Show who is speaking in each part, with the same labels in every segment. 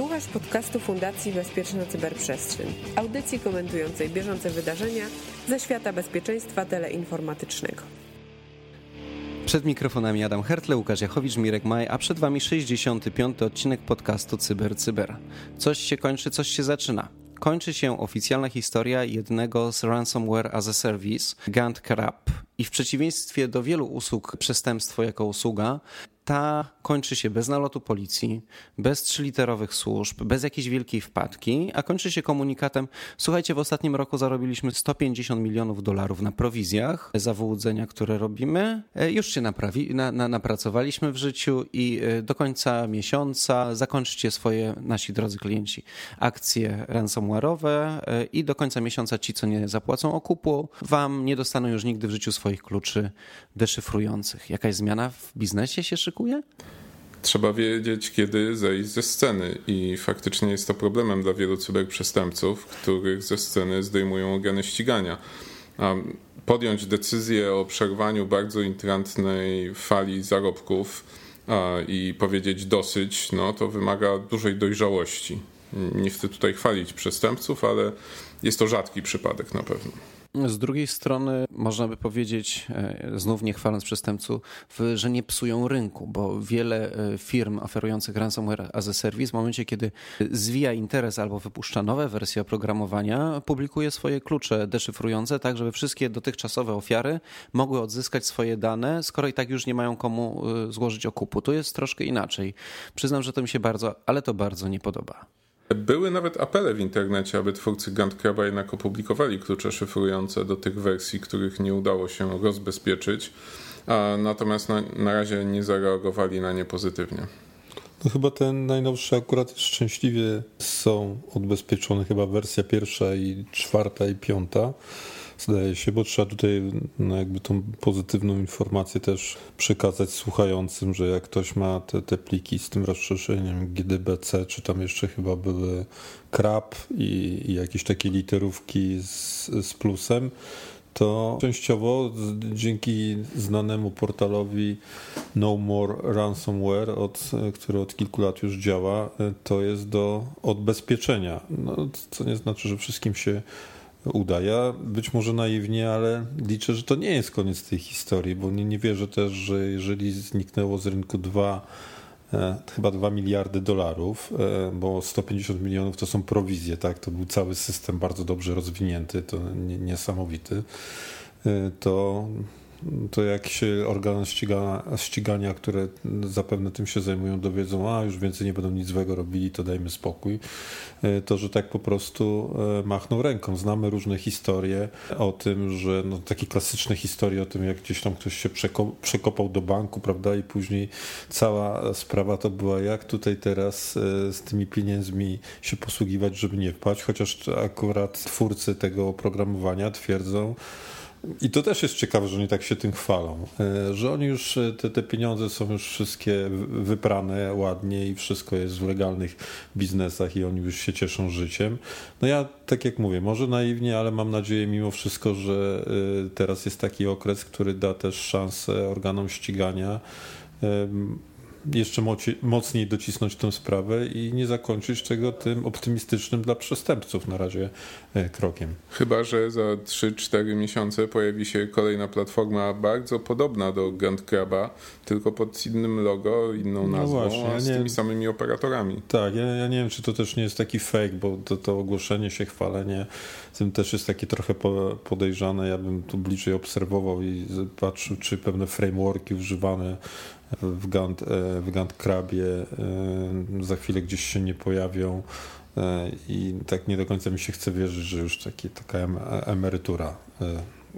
Speaker 1: Słuchasz podcastu Fundacji Bezpieczna Cyberprzestrzeń, audycji komentującej bieżące wydarzenia ze świata bezpieczeństwa teleinformatycznego.
Speaker 2: Przed mikrofonami Adam Hertle, Łukasz Jachowicz, Mirek Maj, a przed Wami 65. odcinek podcastu Cyber Cyber. Coś się kończy, coś się zaczyna kończy się oficjalna historia jednego z ransomware as a service, Gantt Crab. I w przeciwieństwie do wielu usług przestępstwo jako usługa, ta kończy się bez nalotu policji, bez trzyliterowych służb, bez jakiejś wielkiej wpadki, a kończy się komunikatem: Słuchajcie, w ostatnim roku zarobiliśmy 150 milionów dolarów na prowizjach za wyłudzenia, które robimy. E, już się naprawi, na, na, napracowaliśmy w życiu i e, do końca miesiąca zakończycie swoje, nasi drodzy klienci, akcje ransomware'owe e, i do końca miesiąca ci, co nie zapłacą okupu, wam nie dostaną już nigdy w życiu swoich kluczy deszyfrujących. Jakaś zmiana w biznesie się szykuje?
Speaker 3: Trzeba wiedzieć, kiedy zejść ze sceny, i faktycznie jest to problemem dla wielu cyberprzestępców, których ze sceny zdejmują organy ścigania. A podjąć decyzję o przerwaniu bardzo intrantnej fali zarobków i powiedzieć dosyć, no to wymaga dużej dojrzałości. Nie chcę tutaj chwalić przestępców, ale jest to rzadki przypadek na pewno.
Speaker 2: Z drugiej strony można by powiedzieć, e, znów nie chwaląc przestępców, że nie psują rynku, bo wiele e, firm oferujących ransomware as a service w momencie, kiedy zwija interes albo wypuszcza nowe wersje oprogramowania, publikuje swoje klucze deszyfrujące, tak żeby wszystkie dotychczasowe ofiary mogły odzyskać swoje dane, skoro i tak już nie mają komu e, złożyć okupu. Tu jest troszkę inaczej. Przyznam, że to mi się bardzo, ale to bardzo nie podoba.
Speaker 3: Były nawet apele w internecie, aby twórcy Gantkraba jednak opublikowali klucze szyfrujące do tych wersji, których nie udało się rozbezpieczyć, natomiast na, na razie nie zareagowali na nie pozytywnie.
Speaker 4: No chyba ten najnowszy akurat szczęśliwie są odbezpieczone, chyba wersja pierwsza i czwarta i piąta zdaje się, bo trzeba tutaj no jakby tą pozytywną informację też przekazać słuchającym, że jak ktoś ma te, te pliki z tym rozszerzeniem GDBC, czy tam jeszcze chyba były krab i, i jakieś takie literówki z, z plusem, to częściowo dzięki znanemu portalowi No More Ransomware, od, który od kilku lat już działa, to jest do odbezpieczenia. No, co nie znaczy, że wszystkim się uda. Ja być może naiwnie, ale liczę, że to nie jest koniec tej historii, bo nie, nie wierzę też, że jeżeli zniknęło z rynku dwa e, chyba 2 miliardy dolarów, e, bo 150 milionów to są prowizje, tak? To był cały system bardzo dobrze rozwinięty, to niesamowity. E, to to jak się organy ścigania, ścigania, które zapewne tym się zajmują, dowiedzą, a już więcej nie będą nic złego robili, to dajmy spokój, e, to że tak po prostu e, machną ręką. Znamy różne historie o tym, że no, takie klasyczne historie o tym, jak gdzieś tam ktoś się przekopał do banku, prawda, i później cała sprawa to była, jak tutaj teraz e, z tymi pieniędzmi się posługiwać, żeby nie wpaść, chociaż akurat twórcy tego oprogramowania twierdzą, i to też jest ciekawe, że oni tak się tym chwalą, e, że oni już, e, te, te pieniądze są już wszystkie wyprane ładnie i wszystko jest w legalnych biznesach i oni już się cieszą życiem. No ja, tak jak mówię, może naiwnie, ale mam nadzieję mimo wszystko, że e, teraz jest taki okres, który da też szansę organom ścigania jeszcze mocniej docisnąć tę sprawę i nie zakończyć tego tym optymistycznym dla przestępców na razie e, krokiem.
Speaker 3: Chyba, że za 3-4 miesiące pojawi się kolejna platforma bardzo podobna do Grand Craba, tylko pod innym logo, inną no nazwą, właśnie, a z tymi nie... samymi operatorami.
Speaker 4: Tak, ja, ja, nie wiem, czy to też nie jest taki fake, bo to, to ogłoszenie się, chwalenie tym też jest takie trochę podejrzane. Ja bym tu bliżej obserwował i patrzył, czy pewne frameworki używane w Gantt, e, w Gantt Krabie e, za chwilę gdzieś się nie pojawią e, i tak nie do końca mi się chce wierzyć, że już taki, taka emerytura.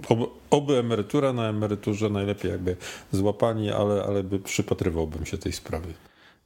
Speaker 4: Oby, oby emerytura na emeryturze najlepiej jakby złapani, ale, ale by przypatrywałbym się tej sprawy.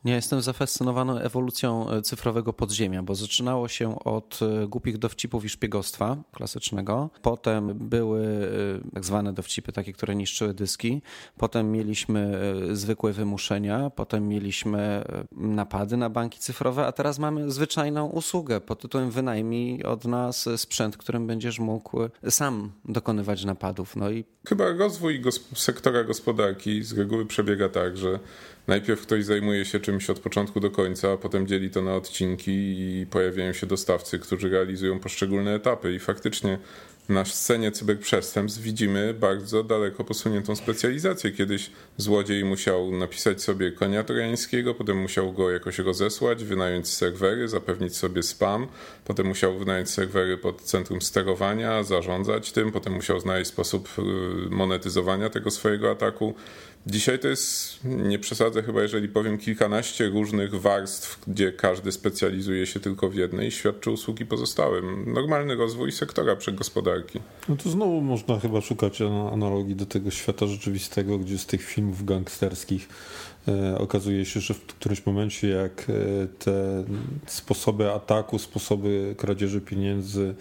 Speaker 2: Nie, jestem zafascynowany ewolucją e, cyfrowego podziemia, bo zaczynało się od e, głupich dowcipów i szpiegostwa klasycznego. Potem były e, tak zwane dowcipy, takie, które niszczyły dyski. Potem mieliśmy zwykłe wymuszenia. Potem mieliśmy napady na banki cyfrowe, a teraz mamy zwyczajną usługę pod tytułem wynajmij od nas sprzęt, którym będziesz mógł sam dokonywać napadów. No i
Speaker 3: Chyba rozwój sektora gospodarki z reguły przebiega tak, że najpierw ktoś zajmuje się czymś od początku do końca, a potem dzieli to na odcinki i pojawiają się dostawcy, którzy realizują poszczególne etapy i faktycznie na scenie cyberprzestępstw widzimy bardzo daleko posuniętą specjalizację. Kiedyś złodziej musiał napisać sobie konia trojańskiego, potem musiał go jakoś rozesłać, wynająć serwery, zapewnić sobie spam, potem musiał wynająć serwery pod centrum sterowania, zarządzać tym, potem musiał znaleźć sposób y, monetyzowania tego swojego ataku. Dzisiaj to jest, nie przesadzę chyba, jeżeli powiem, kilkanaście różnych warstw, gdzie każdy specjalizuje się tylko w jednej i świadczy usługi pozostałym. Normalny rozwój sektora przegospodarki.
Speaker 4: No to znowu można chyba szukać analogii do tego świata rzeczywistego, gdzie z tych filmów gangsterskich e, okazuje się, że w którymś momencie jak e, te sposoby ataku, sposoby kradzieży pieniędzy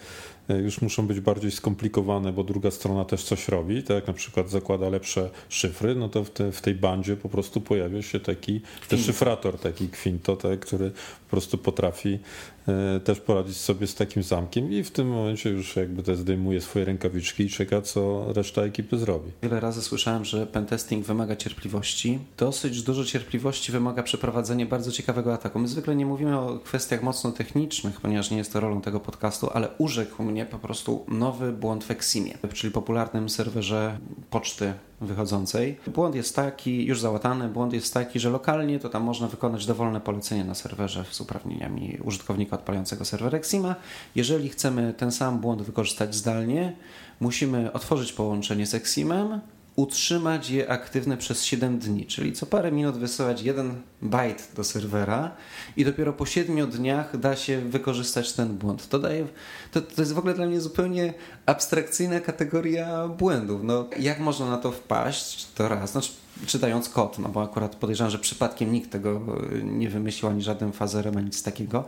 Speaker 4: już muszą być bardziej skomplikowane, bo druga strona też coś robi, tak? Jak na przykład zakłada lepsze szyfry, no to w, te, w tej bandzie po prostu pojawia się taki deszyfrator, taki kwinto, tak, który po prostu potrafi E, też poradzić sobie z takim zamkiem i w tym momencie już jakby te zdejmuje swoje rękawiczki i czeka, co reszta ekipy zrobi.
Speaker 2: Wiele razy słyszałem, że pentesting wymaga cierpliwości. Dosyć dużo cierpliwości wymaga przeprowadzenie bardzo ciekawego ataku. My zwykle nie mówimy o kwestiach mocno technicznych, ponieważ nie jest to rolą tego podcastu, ale urzekł mnie po prostu nowy błąd w Eximie, czyli popularnym serwerze poczty wychodzącej. Błąd jest taki, już załatany, błąd jest taki, że lokalnie to tam można wykonać dowolne polecenie na serwerze z uprawnieniami użytkownika odpalającego serwer Exima. Jeżeli chcemy ten sam błąd wykorzystać zdalnie, musimy otworzyć połączenie z Eximem, utrzymać je aktywne przez 7 dni, czyli co parę minut wysyłać jeden byte do serwera i dopiero po 7 dniach da się wykorzystać ten błąd. To, daje, to, to jest w ogóle dla mnie zupełnie abstrakcyjna kategoria błędów. No, jak można na to wpaść? To raz. Znaczy, czytając kod, no bo akurat podejrzewam, że przypadkiem nikt tego nie wymyślił, ani żaden fazerem, ani nic takiego,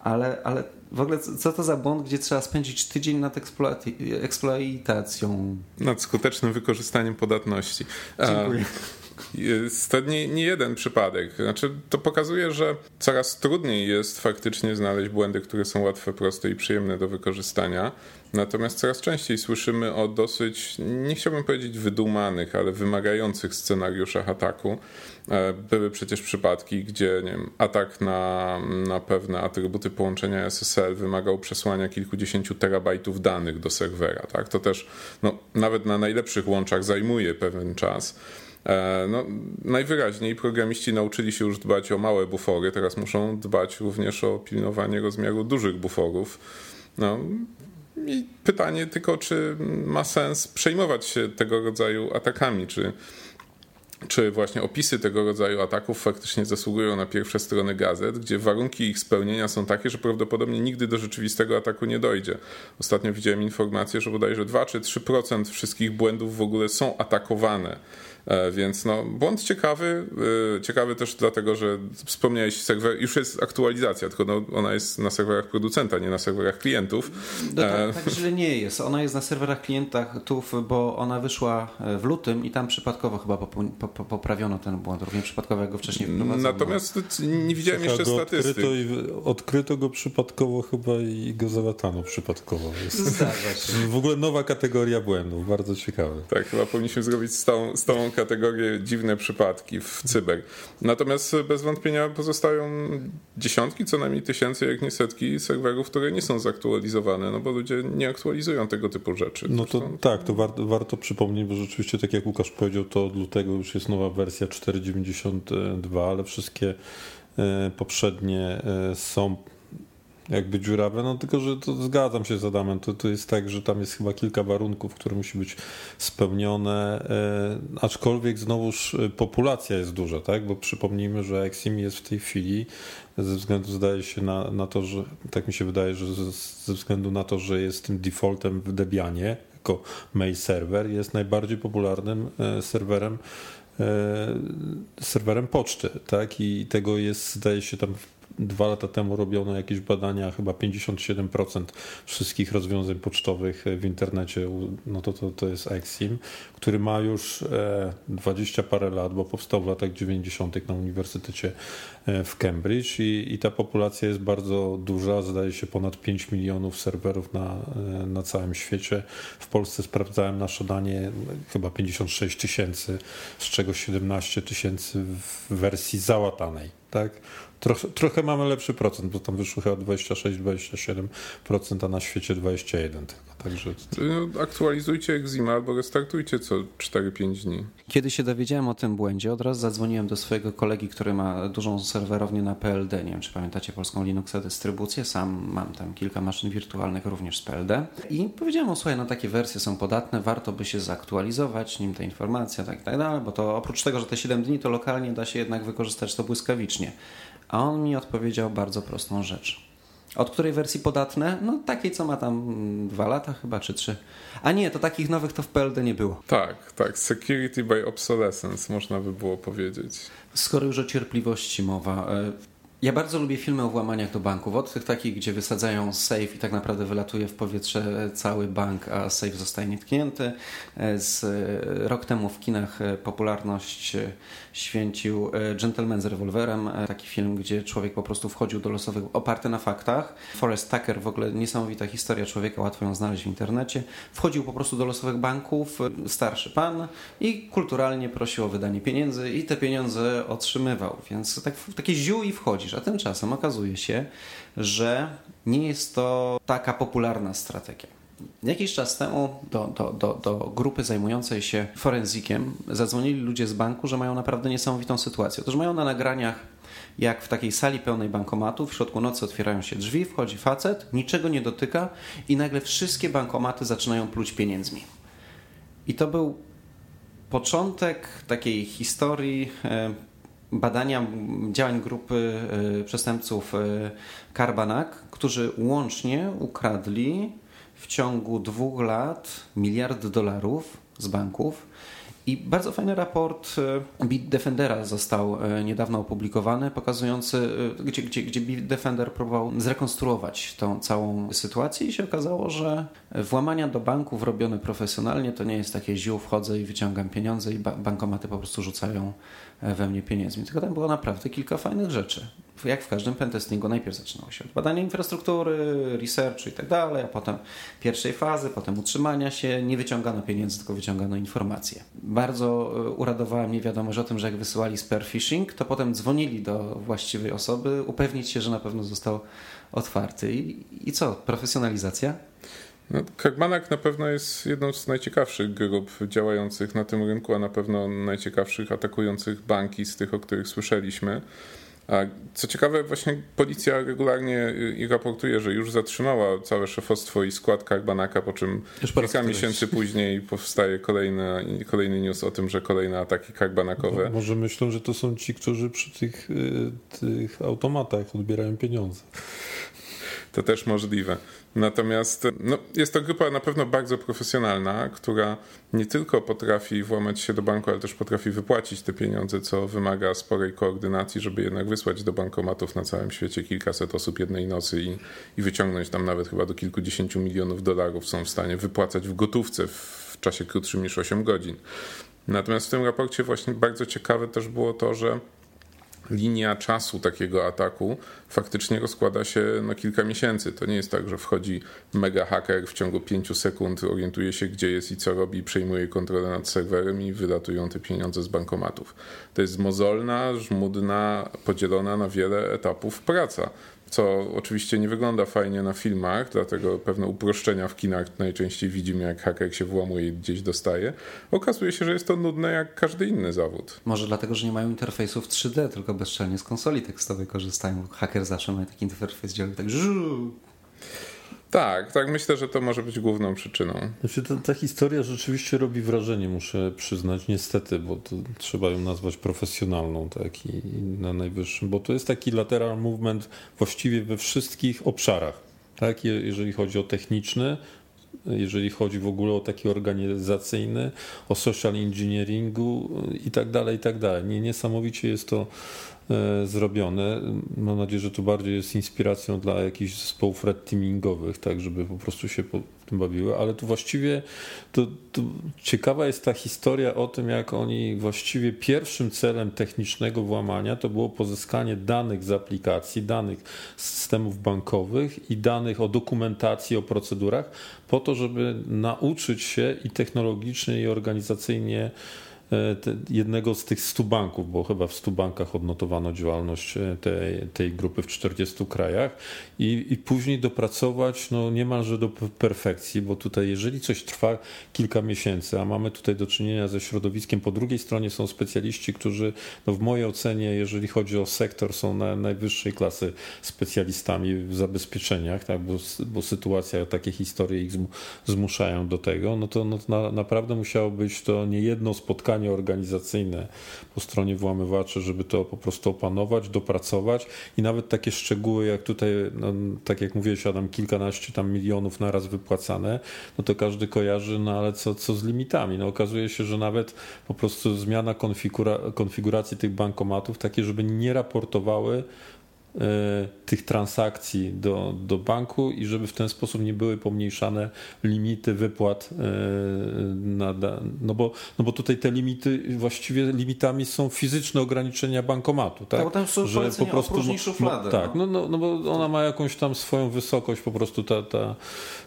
Speaker 2: ale, ale w ogóle co to za błąd, gdzie trzeba spędzić tydzień nad eksploatacją?
Speaker 3: Nad skutecznym wykorzystaniem podatności.
Speaker 2: Dziękuję.
Speaker 3: Jest to nie, nie jeden przypadek. Znaczy, to pokazuje, że coraz trudniej jest faktycznie znaleźć błędy, które są łatwe, proste i przyjemne do wykorzystania. Natomiast coraz częściej słyszymy o dosyć, nie chciałbym powiedzieć wydumanych, ale wymagających scenariuszach ataku. E, były przecież przypadki, gdzie nie wiem, atak na, na pewne atrybuty połączenia SSL wymagał przesłania kilkudziesięciu terabajtów danych do serwera. Tak? To też no, nawet na najlepszych łączach zajmuje pewien czas. E, no, najwyraźniej programiści nauczyli się już dbać o małe bufory, teraz muszą dbać również o pilnowanie rozmiaru dużych buforów. No, i pytanie tylko, czy ma sens przejmować się tego rodzaju atakami, czy czy właśnie opisy tego rodzaju ataków faktycznie zasługują na pierwsze strony gazet, gdzie warunki ich spełnienia są takie, że prawdopodobnie nigdy do rzeczywistego ataku nie dojdzie. Ostatnio widziałem informację, że bodajże 2 czy 3% wszystkich błędów w ogóle są atakowane więc no, błąd ciekawy, e, ciekawy też dlatego, że wspomniałeś, serwer, już jest aktualizacja, tylko no, ona jest na serwerach producenta, nie na serwerach klientów.
Speaker 2: No tak, e, tak źle nie jest. Ona jest na serwerach klientów, bo ona wyszła w lutym i tam przypadkowo chyba poprawiono ten błąd, również przypadkowo go wcześniej wprowadzono.
Speaker 3: Natomiast nie widziałem Słucha, jeszcze statystyk.
Speaker 4: Odkryto, i, odkryto go przypadkowo chyba i go załatano przypadkowo.
Speaker 2: Jest. Zdarza się.
Speaker 4: W ogóle nowa kategoria błędów, bardzo ciekawe.
Speaker 3: Tak, chyba powinniśmy zrobić stałą, stałą kategorię dziwne przypadki w cyber. Natomiast bez wątpienia pozostają dziesiątki, co najmniej tysięcy, jak nie setki serwerów, które nie są zaktualizowane, no bo ludzie nie aktualizują tego typu rzeczy.
Speaker 4: No to tak, to warto, warto przypomnieć, bo rzeczywiście, tak jak Łukasz powiedział, to od lutego już jest nowa wersja 4.92, ale wszystkie e, poprzednie e, są jakby dziurawe, no tylko, że to zgadzam się z Adamem, to, to jest tak, że tam jest chyba kilka warunków, które musi być spełnione, e, aczkolwiek znowuż e, populacja jest duża, tak, bo przypomnijmy, że Exim jest w tej chwili ze względu zdaje się na, na to, że tak mi się wydaje, że ze, ze względu na to, że jest tym defaultem w Debianie jako mail server, jest najbardziej popularnym e, serwerem e, serwerem poczty, tak? I tego jest, zdaje się, tam dwa lata temu robiono jakieś badania, chyba 57% wszystkich rozwiązań pocztowych w internecie, no to, to, to jest Exim, który ma już 20 e, parę lat, bo powstał w latach 90. na Uniwersytecie e, w Cambridge i, i ta populacja jest bardzo duża, zdaje się ponad 5 milionów serwerów na, e, na całym świecie. W Polsce sprawdzałem nasze danie chyba 56 tysięcy, z czego 17 tysięcy w wersji załatanej. Tak? Trochę, trochę mamy lepszy procent, bo tam wyszło chyba 26-27%, a na świecie 21% tylko. Także...
Speaker 3: No, aktualizujcie Exima albo restartujcie co 4-5 dni.
Speaker 2: Kiedy się dowiedziałem o tym błędzie, od razu zadzwoniłem do swojego kolegi, który ma dużą serwerownię na PLD. Nie wiem, czy pamiętacie polską Linuxa dystrybucję. Sam mam tam kilka maszyn wirtualnych również z PLD. I powiedziałem mu, słuchaj, no takie wersje są podatne, warto by się zaktualizować, nim ta informacja, tak, tak dalej, bo to oprócz tego, że te 7 dni, to lokalnie da się jednak wykorzystać to błyskawicznie. A on mi odpowiedział bardzo prostą rzecz. Od której wersji podatne? No takiej, co ma tam dwa lata chyba, czy trzy. A nie, to takich nowych to w PLD nie było.
Speaker 3: Tak, tak. Security by obsolescence, można by było powiedzieć.
Speaker 2: Skoro już o cierpliwości mowa, e, ja bardzo lubię filmy o włamaniach do banków. Od tych takich, gdzie wysadzają safe i tak naprawdę wylatuje w powietrze cały bank, a safe zostaje nietknięty. E, z e, rok temu w kinach e, popularność święcił Gentleman z rewolwerem. Taki film, gdzie człowiek po prostu wchodził do losowych, oparty na faktach. Forrest Tucker, w ogóle niesamowita historia człowieka, łatwo ją znaleźć w internecie. Wchodził po prostu do losowych banków, starszy pan i kulturalnie prosił o wydanie pieniędzy i te pieniądze otrzymywał. Więc tak, takie ziół i wchodzisz a tymczasem okazuje się, że nie jest to taka popularna strategia. Jakiś czas temu do, do, do, do grupy zajmującej się forenzikiem zadzwonili ludzie z banku, że mają naprawdę niesamowitą sytuację. Otóż mają na nagraniach, jak w takiej sali pełnej bankomatów, w środku nocy otwierają się drzwi, wchodzi facet, niczego nie dotyka i nagle wszystkie bankomaty zaczynają pluć pieniędzmi. I to był początek takiej historii e, badania działań grupy e, przestępców e, Karbanak, którzy łącznie ukradli w ciągu dwóch lat miliard dolarów z banków i bardzo fajny raport e, Bitdefendera został e, niedawno opublikowany, pokazujący, e, gdzie, gdzie, gdzie Bitdefender próbował zrekonstruować tą całą sytuację i się okazało, że włamania do banków robione profesjonalnie to nie jest takie ziół, wchodzę i wyciągam pieniądze i bankomaty po prostu rzucają we mnie pieniędzmi. Tylko tam było naprawdę kilka fajnych rzeczy. Jak w każdym pentestingu najpierw zaczynało się od badania infrastruktury, researchu i tak dalej, a potem pierwszej fazy, potem utrzymania się. Nie wyciągano pieniędzy, tylko wyciągano informacje bardzo e, uradowała mnie wiadomość o tym, że jak wysyłali spear phishing, to potem dzwonili do właściwej osoby, upewnić się, że na pewno został otwarty. I, i co? Profesjonalizacja?
Speaker 3: No, Kagmanak na pewno jest jedną z najciekawszych grup działających na tym rynku, a na pewno najciekawszych atakujących banki z tych, o których słyszeliśmy. Co ciekawe, właśnie policja regularnie y, raportuje, że już zatrzymała całe szefostwo i skład Karbanaka, po czym kilka miesięcy później powstaje kolejny, kolejny news o tym, że kolejne ataki karbanakowe.
Speaker 4: może myślą, że to są ci, którzy przy tych, y, tych automatach odbierają pieniądze.
Speaker 3: To też możliwe. Natomiast no, jest to grupa na pewno bardzo profesjonalna, która nie tylko potrafi włamać się do banku, ale też potrafi wypłacić te pieniądze, co wymaga sporej koordynacji, żeby jednak wysłać do bankomatów na całym świecie kilkaset osób jednej nocy i, i wyciągnąć tam nawet chyba do kilkudziesięciu milionów dolarów są w stanie wypłacać w gotówce w czasie krótszym niż 8 godzin. Natomiast w tym raporcie właśnie bardzo ciekawe też było to, że linia czasu takiego ataku faktycznie rozkłada się na kilka miesięcy. To nie jest tak, że wchodzi mega haker w ciągu pięciu sekund, orientuje się gdzie jest i co robi, przejmuje kontrolę nad serwerem i wylatują te pieniądze z bankomatów. To jest mozolna, żmudna, podzielona na wiele etapów praca co oczywiście nie wygląda fajnie na filmach, dlatego pewne uproszczenia w kinach najczęściej widzimy, jak haker się włamuje i gdzieś dostaje. Okazuje się, że jest to nudne jak każdy inny zawód.
Speaker 2: Może dlatego, że nie mają interfejsów 3D, tylko bezczelnie z konsoli tekstowej korzystają. Haker zawsze ma taki interfejs, działa tak żu,
Speaker 3: tak, tak, myślę, że to może być główną przyczyną.
Speaker 4: Znaczy, ta, ta, historia rzeczywiście robi wrażenie, muszę przyznać, niestety, bo to trzeba ją nazwać profesjonalną, tak, i, i na najwyższym, bo to jest taki lateral movement właściwie we wszystkich obszarach, tak, jeżeli chodzi o techniczny, jeżeli chodzi w ogóle o taki organizacyjny, o social engineeringu i tak dalej, i tak dalej. Nie, niesamowicie jest to zrobione. Mam nadzieję, że to bardziej jest inspiracją dla jakichś zespołów red teamingowych, tak, żeby po prostu się po tym bawiły, ale tu właściwie to, to ciekawa jest ta historia o tym, jak oni właściwie pierwszym celem technicznego włamania to było pozyskanie danych z aplikacji, danych z systemów bankowych i danych o dokumentacji, o procedurach, po to, żeby nauczyć się i technologicznie, i organizacyjnie E, jednego z tych 100 banków, bo chyba w 100 bankach odnotowano działalność e, tej, tej grupy w 40 krajach. I, i później dopracować no, niemalże do perfekcji, bo tutaj jeżeli coś trwa kilka miesięcy, a mamy tutaj do czynienia ze środowiskiem, po drugiej stronie są specjaliści, którzy no, w mojej ocenie, jeżeli chodzi o sektor, są na najwyższej klasy specjalistami w zabezpieczeniach, tak, bo, bo sytuacja, takie historie ich zmuszają do tego, no to no, na, naprawdę musiało być to nie jedno spotkanie organizacyjne po stronie włamywaczy, żeby to po prostu opanować, dopracować i nawet takie szczegóły, jak tutaj, no, tak jak mówiłeś Adam, kilkanaście tam milionów naraz wypłacane, no to każdy kojarzy, no ale co, co z limitami? No okazuje się, że nawet po prostu zmiana konfigura konfiguracji tych bankomatów, takie, żeby nie raportowały tych transakcji do, do banku i żeby w ten sposób nie były pomniejszane limity wypłat e, na, no bo, no bo tutaj te limity właściwie limitami są fizyczne ograniczenia bankomatu, tak?
Speaker 2: tak tam są że po prostu szufladę,
Speaker 4: no, tak, no, no, no bo ona ma jakąś tam swoją wysokość, po prostu ta, ta,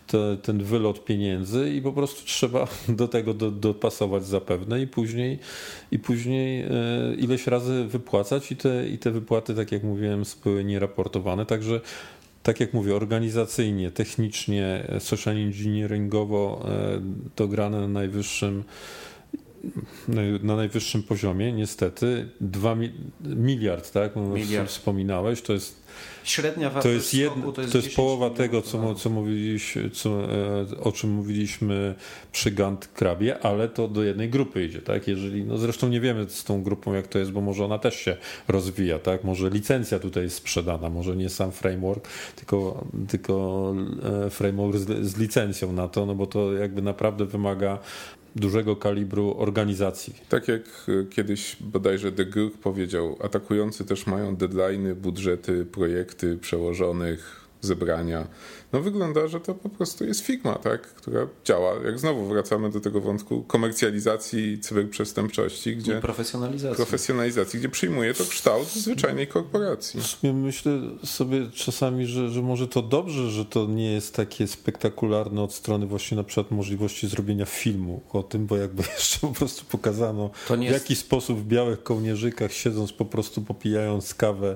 Speaker 4: te, ten wylot pieniędzy i po prostu trzeba do tego do, dopasować zapewne i później, i później e, ileś razy wypłacać i te, i te wypłaty, tak jak mówiłem, były nieraportowane. Także tak jak mówię, organizacyjnie, technicznie, social engineeringowo e, dograne na najwyższym na najwyższym poziomie, niestety. 2 miliard, tak? Miliard. Wspominałeś, to jest
Speaker 2: Średnia
Speaker 4: wartość to jest, jedno, to jest, to jest połowa tego, co, co mówiliśmy, co, e, o czym mówiliśmy przy Gant Krabie, ale to do jednej grupy idzie, tak? Jeżeli, no zresztą nie wiemy z tą grupą jak to jest, bo może ona też się rozwija, tak? Może licencja tutaj jest sprzedana, może nie sam framework, tylko, tylko e, framework z, z licencją na to, no bo to jakby naprawdę wymaga dużego kalibru organizacji.
Speaker 3: Tak jak e, kiedyś bodajże De Gurk powiedział, atakujący też mają deadlines, budżety, projekty przełożonych, zebrania no wygląda, że to po prostu jest Figma, tak, która działa. Jak znowu wracamy do tego wątku komercjalizacji cyberprzestępczości, gdzie...
Speaker 2: profesjonalizacji.
Speaker 3: Profesjonalizacji, gdzie przyjmuje to kształt zwyczajnej korporacji.
Speaker 4: Myślę sobie czasami, że, że może to dobrze, że to nie jest takie spektakularne od strony właśnie na przykład możliwości zrobienia filmu o tym, bo jakby jeszcze po prostu pokazano w jaki sposób w białych kołnierzykach siedząc po prostu popijając kawę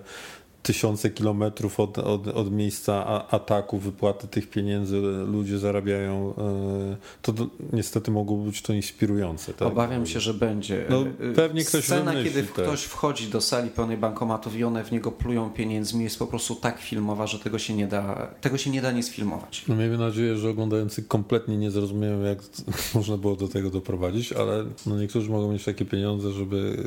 Speaker 4: tysiące kilometrów od, od, od miejsca ataku, wypłaty tych pieniędzy ludzie zarabiają, e, to niestety mogło być to inspirujące. Tak?
Speaker 2: Obawiam się, że będzie. No,
Speaker 4: pewnie ktoś
Speaker 2: Scena,
Speaker 4: wymyśli,
Speaker 2: kiedy
Speaker 4: tak.
Speaker 2: ktoś wchodzi do sali pełnej bankomatów i one w niego plują pieniędzmi, jest po prostu tak filmowa, że tego się nie da, tego się nie da nie sfilmować.
Speaker 4: No, miejmy nadzieję, że oglądający kompletnie nie zrozumieją, jak można było do tego doprowadzić, ale no, niektórzy mogą mieć takie pieniądze, żeby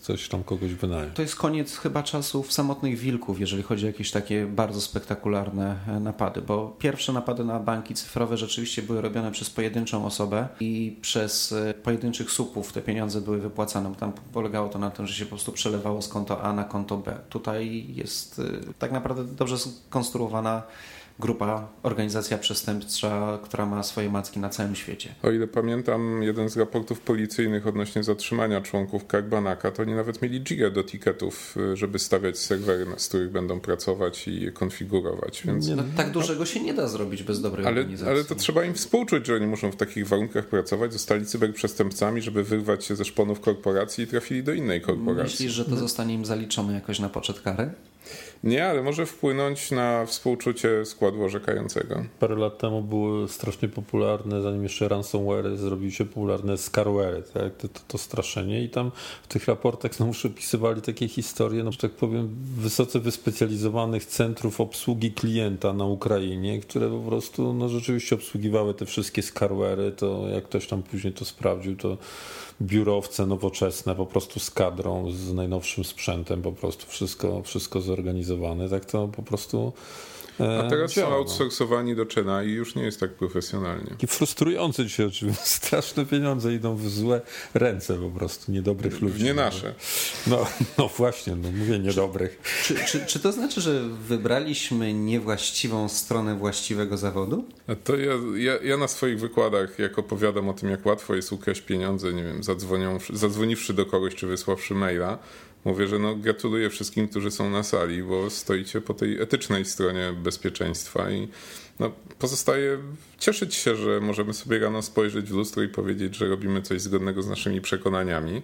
Speaker 4: coś tam kogoś wynająć.
Speaker 2: To jest koniec chyba czasów samotnych wilków jeżeli chodzi o jakieś takie bardzo spektakularne e, napady, bo pierwsze napady na banki cyfrowe rzeczywiście były robione przez pojedynczą osobę i przez e, pojedynczych supów te pieniądze były wypłacane, bo tam polegało to na tym, że się po prostu przelewało z konto A na konto B. Tutaj jest e, tak naprawdę dobrze skonstruowana grupa, organizacja przestępcza, która ma swoje macki na całym świecie.
Speaker 3: O ile pamiętam, jeden z raportów policyjnych odnośnie zatrzymania członków Karbanaka, to oni nawet mieli giga do tiketów, żeby stawiać serwery, z których będą pracować i je konfigurować. Więc...
Speaker 2: No, tak dużego się nie da zrobić bez dobrej
Speaker 3: ale,
Speaker 2: organizacji.
Speaker 3: Ale to trzeba im współczuć, że oni muszą w takich warunkach pracować, zostali cyberprzestępcami, żeby wyrwać się ze szponów korporacji i trafili do innej korporacji.
Speaker 2: Myślisz, że to zostanie im zaliczone jakoś na poczet kary?
Speaker 3: Nie, ale może wpłynąć na współczucie składu orzekającego.
Speaker 4: Parę lat temu były strasznie popularne, zanim jeszcze ransomware zrobiły się popularne, scarware, tak? to, to, to, straszenie i tam w tych raportach znowu opisywali takie historie, no, że tak powiem, wysoce wyspecjalizowanych centrów obsługi klienta na Ukrainie, które po prostu no, rzeczywiście obsługiwały te wszystkie scarware, to jak ktoś tam później to sprawdził, to biurowce nowoczesne, po prostu z kadrą, z najnowszym sprzętem, po prostu wszystko, wszystko zorganizowane. Tak to po prostu
Speaker 3: A teraz są outsourcowani do China i już nie jest tak profesjonalnie.
Speaker 4: Taki frustrujący dzisiaj oczywiście. Straszne pieniądze idą w złe ręce po prostu, niedobrych ludzi.
Speaker 3: Nie nasze.
Speaker 4: No, no właśnie, no mówię niedobrych.
Speaker 2: Czy, czy, czy to znaczy, że wybraliśmy niewłaściwą stronę właściwego zawodu?
Speaker 3: A to ja, ja, ja, na swoich wykładach, jak opowiadam o tym, jak łatwo jest ukraść pieniądze, nie wiem, zadzwoniwszy do kogoś czy wysławszy maila, mówię, że no gratuluję wszystkim, którzy są na sali, bo stoicie po tej etycznej stronie bezpieczeństwa i no, pozostaje cieszyć się, że możemy sobie rano spojrzeć w lustro i powiedzieć, że robimy coś zgodnego z naszymi przekonaniami.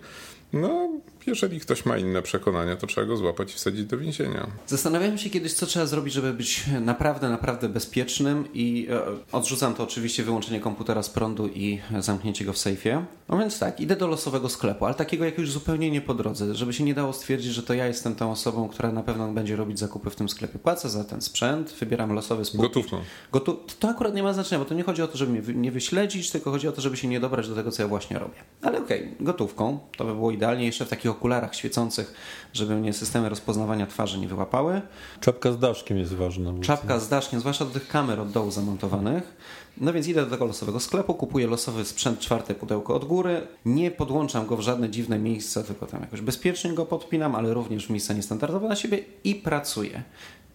Speaker 3: No, jeżeli ktoś ma inne przekonania, to trzeba go złapać i wsadzić do więzienia.
Speaker 2: Zastanawiałem się kiedyś, co trzeba zrobić, żeby być naprawdę, naprawdę bezpiecznym i e, odrzucam to oczywiście wyłączenie komputera z prądu i zamknięcie go w sejfie. No więc tak, idę do losowego sklepu, ale takiego jak już zupełnie nie po drodze, żeby się nie dało stwierdzić, że to ja jestem tą osobą, która na pewno będzie robić zakupy w tym sklepie. Płacę za ten sprzęt, wybieram losowy spółki.
Speaker 3: Gotówką.
Speaker 2: Gotu to akurat nie ma znaczenia, bo to nie chodzi o to, żeby mnie nie wyśledzić, tylko chodzi o to, żeby się nie dobrać do tego, co ja właśnie robię. Ale okej, okay, gotówką, to by było idealnie jeszcze w takich okularach świecących, żeby mnie systemy rozpoznawania twarzy nie wyłapały.
Speaker 4: Czapka z daszkiem jest ważna.
Speaker 2: Czapka z daszkiem, zwłaszcza do tych kamer od dołu zamontowanych. No więc idę do tego losowego sklepu, kupuję losowy sprzęt, czwarte pudełko od góry. Nie podłączam go w żadne dziwne miejsca, tylko tam jakoś bezpiecznie go podpinam, ale również w miejsca niestandardowe na siebie i pracuję.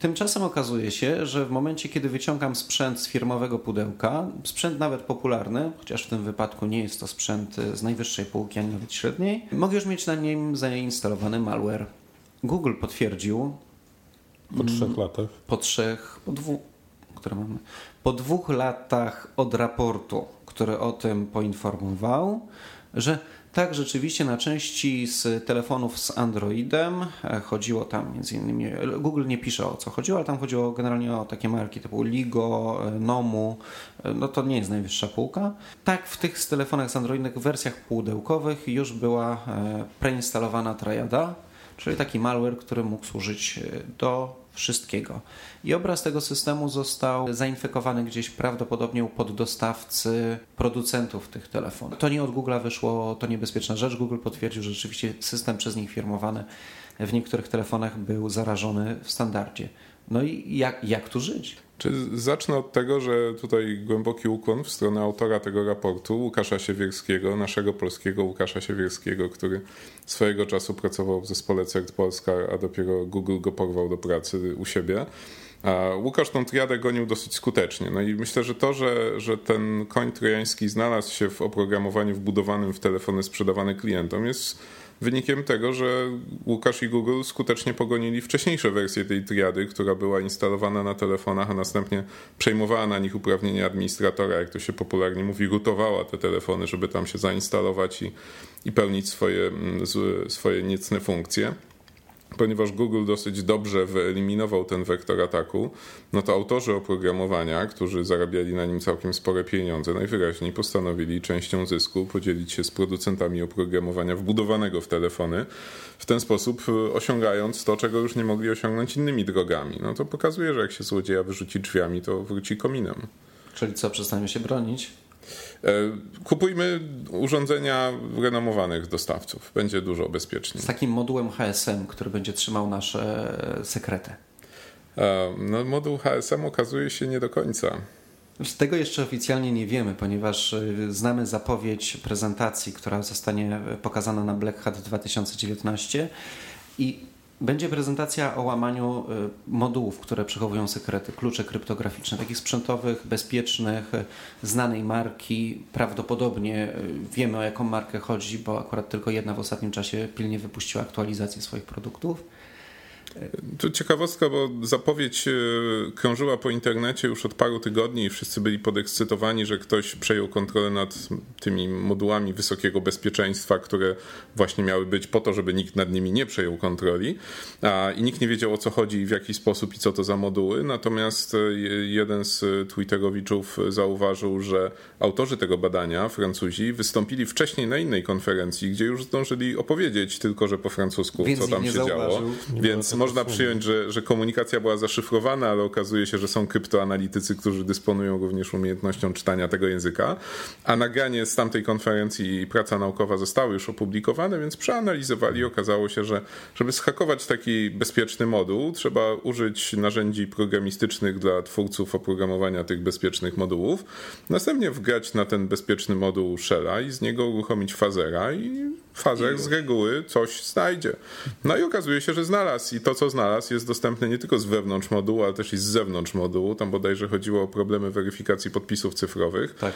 Speaker 2: Tymczasem okazuje się, że w momencie, kiedy wyciągam sprzęt z firmowego pudełka, sprzęt nawet popularny, chociaż w tym wypadku nie jest to sprzęt z najwyższej półki, ani nawet średniej, mogę już mieć na nim zainstalowany malware. Google potwierdził.
Speaker 4: Po trzech latach.
Speaker 2: Po trzech, po dwóch, które mamy. Po dwóch latach od raportu, który o tym poinformował, że tak, rzeczywiście na części z telefonów z Androidem e, chodziło tam między innymi, Google nie pisze o co chodziło, ale tam chodziło generalnie o takie marki typu Ligo, e, Nomu, e, no to nie jest najwyższa półka. Tak, w tych telefonach z Androidem w wersjach pudełkowych już była preinstalowana Triada, czyli taki malware, który mógł służyć do wszystkiego. I obraz tego systemu został zainfekowany gdzieś prawdopodobnie u poddostawcy producentów tych telefonów. To nie od Google wyszło, to niebezpieczna rzecz. Google potwierdził, że rzeczywiście system przez nich firmowany w niektórych telefonach był zarażony w standardzie. No i jak, jak tu żyć?
Speaker 3: Czy zacznę od tego, że tutaj głęboki ukłon w stronę autora tego raportu, Łukasza Siewierskiego, naszego polskiego Łukasza Siewierskiego, który swojego czasu pracował w zespole CERT Polska, a dopiero Google go porwał do pracy u siebie. A Łukasz tą triadę gonił dosyć skutecznie. No i myślę, że to, że, że ten koń trojański znalazł się w oprogramowaniu wbudowanym w telefony sprzedawane klientom jest wynikiem tego, że Łukasz i Google skutecznie pogonili wcześniejsze wersje tej triady, która była instalowana na telefonach, a następnie przejmowała na nich uprawnienia administratora, jak to się popularnie mówi, rutowała te telefony, żeby tam się zainstalować i, i pełnić swoje, mm, swoje niecne funkcje ponieważ Google dosyć dobrze wyeliminował ten wektor ataku, no to autorzy oprogramowania, którzy zarabiali na nim całkiem spore pieniądze, najwyraźniej postanowili częścią zysku podzielić się z producentami oprogramowania wbudowanego w telefony, w ten sposób e, osiągając to, czego już nie mogli osiągnąć innymi drogami. No to pokazuje, że jak się złodzieja wyrzuci drzwiami, to wróci kominem.
Speaker 2: Czyli co, przestaniemy się bronić?
Speaker 3: E, kupujmy urządzenia renomowanych dostawców. Będzie dużo bezpieczniej.
Speaker 2: Z takim modułem HSM, który będzie trzymał nasze sekrety.
Speaker 3: E, no, moduł HSM okazuje się nie do końca.
Speaker 2: Z tego jeszcze oficjalnie nie wiemy, ponieważ e, znamy zapowiedź prezentacji, która zostanie pokazana na Black Hat 2019 i będzie prezentacja o łamaniu y, modułów, które przechowują sekrety, klucze kryptograficzne, takich sprzętowych, bezpiecznych, y, znanej marki. Prawdopodobnie y, wiemy o jaką markę chodzi, bo akurat tylko jedna w ostatnim czasie pilnie wypuściła aktualizację swoich produktów.
Speaker 3: To ciekawostka, bo zapowiedź e, krążyła po internecie już od paru tygodni i wszyscy byli podekscytowani, że ktoś przejął kontrolę nad tymi modułami wysokiego bezpieczeństwa, które właśnie miały być po to, żeby nikt nad nimi nie przejął kontroli. A, I nikt nie wiedział o co chodzi i w jaki sposób i co to za moduły. Natomiast e, jeden z Twitterowiczów zauważył, że autorzy tego badania, Francuzi, wystąpili wcześniej na innej konferencji, gdzie już zdążyli opowiedzieć tylko, że po francusku,
Speaker 2: Więc
Speaker 3: co tam się działo. Więc można przyjąć, że, że komunikacja była zaszyfrowana, ale okazuje się, że są kryptoanalitycy, którzy dysponują również umiejętnością czytania tego języka. A nagranie z tamtej konferencji i praca naukowa zostały już opublikowane, więc przeanalizowali i okazało się, że żeby schakować taki bezpieczny moduł, trzeba użyć narzędzi programistycznych dla twórców oprogramowania tych bezpiecznych modułów. Następnie wgrać na ten bezpieczny moduł shella i z niego uruchomić fazera i fazer z reguły coś znajdzie. No i okazuje się, że znalazł i to, co znalazł, jest dostępne nie tylko z wewnątrz modułu, ale też i z zewnątrz modułu. Tam bodajże chodziło o problemy weryfikacji podpisów cyfrowych.
Speaker 2: Tak.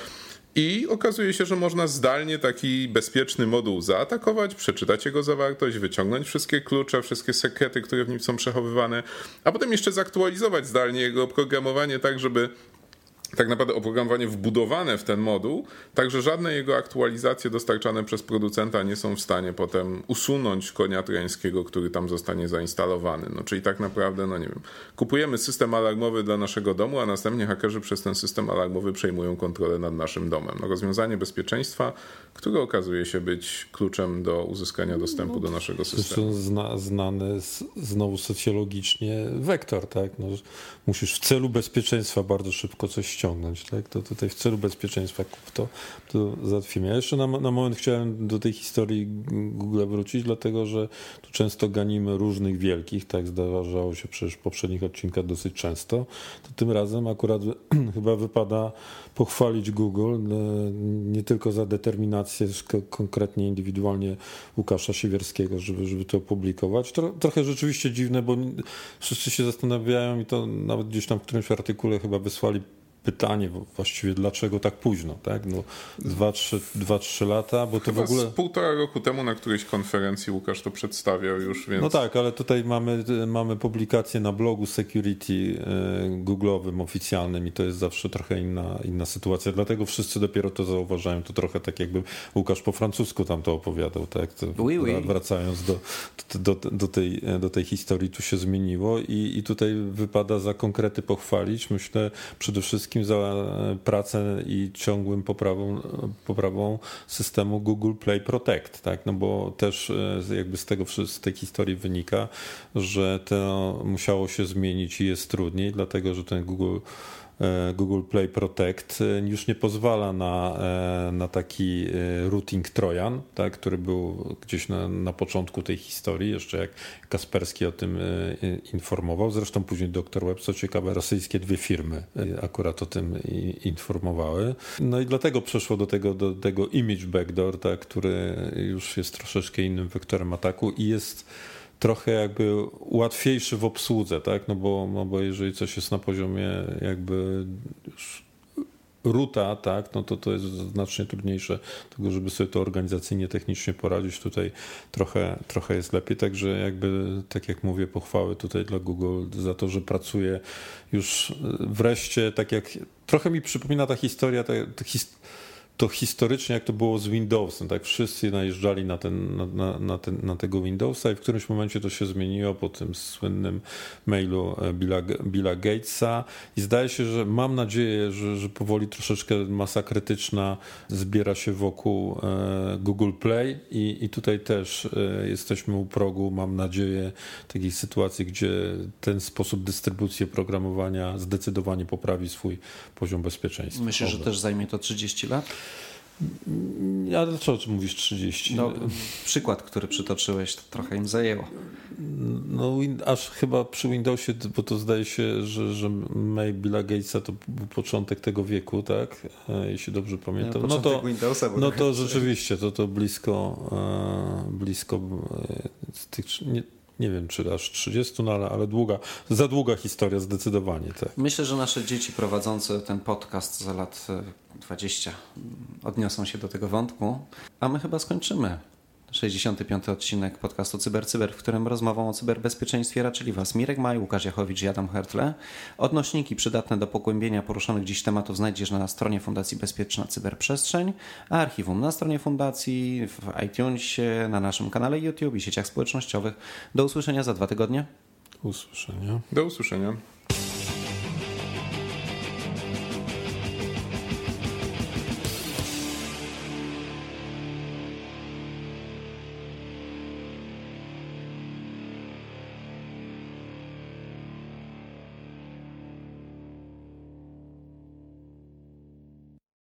Speaker 3: I okazuje się, że można zdalnie taki bezpieczny moduł zaatakować, przeczytać jego zawartość, wyciągnąć wszystkie klucze, wszystkie sekrety, które w nim są przechowywane, a potem jeszcze zaktualizować zdalnie jego oprogramowanie tak, żeby tak naprawdę oprogramowanie wbudowane w ten moduł, także żadne jego aktualizacje dostarczane przez producenta nie są w stanie potem usunąć konia trojańskiego, który tam zostanie zainstalowany. No, czyli tak naprawdę, no nie wiem, kupujemy system alarmowy dla naszego domu, a następnie hakerzy przez ten system alarmowy przejmują kontrolę nad naszym domem. No, rozwiązanie bezpieczeństwa, które okazuje się być kluczem do uzyskania dostępu no, do naszego systemu.
Speaker 4: Zna, znany znowu socjologicznie wektor, tak? No, musisz w celu bezpieczeństwa bardzo szybko coś ściągnąć, tak? To tutaj w celu bezpieczeństwa to, to załatwimy. Ja jeszcze na, na moment chciałem do tej historii Google wrócić, dlatego że tu często ganimy różnych wielkich, tak zdarzało się przecież w poprzednich odcinkach dosyć często, to tym razem akurat chyba wypada pochwalić Google e, nie tylko za determinację konkretnie indywidualnie Łukasza Siewierskiego, żeby, żeby to opublikować. Trochę rzeczywiście dziwne, bo wszyscy się zastanawiają i to nawet gdzieś tam w którymś artykule chyba wysłali pytanie właściwie, dlaczego tak późno, tak? No, dwa, trzy, dwa, trzy lata, bo to
Speaker 3: Chyba
Speaker 4: w ogóle...
Speaker 3: Z półtora roku temu na którejś konferencji Łukasz to przedstawiał już, więc...
Speaker 4: No tak, ale tutaj mamy, mamy publikację na blogu security e, Google'owym oficjalnym i to jest zawsze trochę inna, inna sytuacja, dlatego wszyscy dopiero to zauważają, to trochę tak jakby Łukasz po francusku tam to opowiadał, tak? To
Speaker 2: oui, oui.
Speaker 4: Wracając do, do, do, tej, do tej historii, tu się zmieniło i, i tutaj wypada za konkrety pochwalić, myślę przede wszystkim wszystkim za pracę i ciągłym poprawą, poprawą systemu Google Play Protect, tak? No bo też e, jakby z tego z tej historii wynika, że to musiało się zmienić i jest trudniej, dlatego że ten Google E, Google Play Protect e, już nie pozwala na, e, na taki routing Trojan, tak, który był gdzieś na, na początku tej historii, jeszcze jak Kasperski o tym informował. Zresztą później dr Web, co ciekawe, rosyjskie dwie firmy akurat o tym informowały. No i dlatego przeszło do tego, do tego image backdoor, tak, który już jest troszeczkę innym wektorem ataku i jest trochę jakby łatwiejszy w obsłudze, tak? No bo, no bo jeżeli coś jest na poziomie jakby ruta, tak, no to to jest znacznie trudniejsze, tego, żeby sobie to organizacyjnie, technicznie poradzić. Tutaj trochę, trochę jest lepiej, także jakby, tak jak mówię, pochwały tutaj dla Google za to, że pracuje już wreszcie, tak jak, trochę mi przypomina ta historia, ta, ta to historycznie jak to było z Windowsem, tak wszyscy najeżdżali na, ten, na, na, ten, na tego Windowsa i w którymś momencie to się zmieniło po tym słynnym mailu e, Billa, Billa Gatesa i zdaje się, że mam nadzieję, że, że powoli troszeczkę masa krytyczna zbiera się wokół e, Google Play i, i tutaj też e, jesteśmy u progu, mam nadzieję, takiej sytuacji, gdzie ten sposób dystrybucji oprogramowania zdecydowanie poprawi swój poziom bezpieczeństwa.
Speaker 2: Myślę, że też zajmie to 30 lat?
Speaker 4: A dlaczego mówisz 30?
Speaker 2: No, przykład, który przytoczyłeś, to trochę im zajęło.
Speaker 4: No, aż chyba przy Windowsie, bo to zdaje się, że, że mail Billa Gatesa to był początek tego wieku, tak? E, jeśli dobrze pamiętam.
Speaker 2: No,
Speaker 4: no to,
Speaker 2: Windowsa,
Speaker 4: no to rzeczywiście, to, to blisko, e, blisko e, tych, nie, nie wiem czy aż 30, no ale, ale długa, za długa historia zdecydowanie. Tak.
Speaker 2: Myślę, że nasze dzieci prowadzące ten podcast za lat 20 odniosą się do tego wątku, a my chyba skończymy 65. odcinek podcastu CyberCyber, w którym rozmową o cyberbezpieczeństwie raczyli Was Mirek Maj, Łukasz Jachowicz i Adam Hertle. Odnośniki przydatne do pogłębienia poruszonych dziś tematów znajdziesz na stronie Fundacji Bezpieczna Cyberprzestrzeń, a archiwum na stronie Fundacji, w iTunesie, na naszym kanale YouTube i sieciach społecznościowych. Do usłyszenia za dwa tygodnie.
Speaker 4: Usłyszenia.
Speaker 3: Do usłyszenia.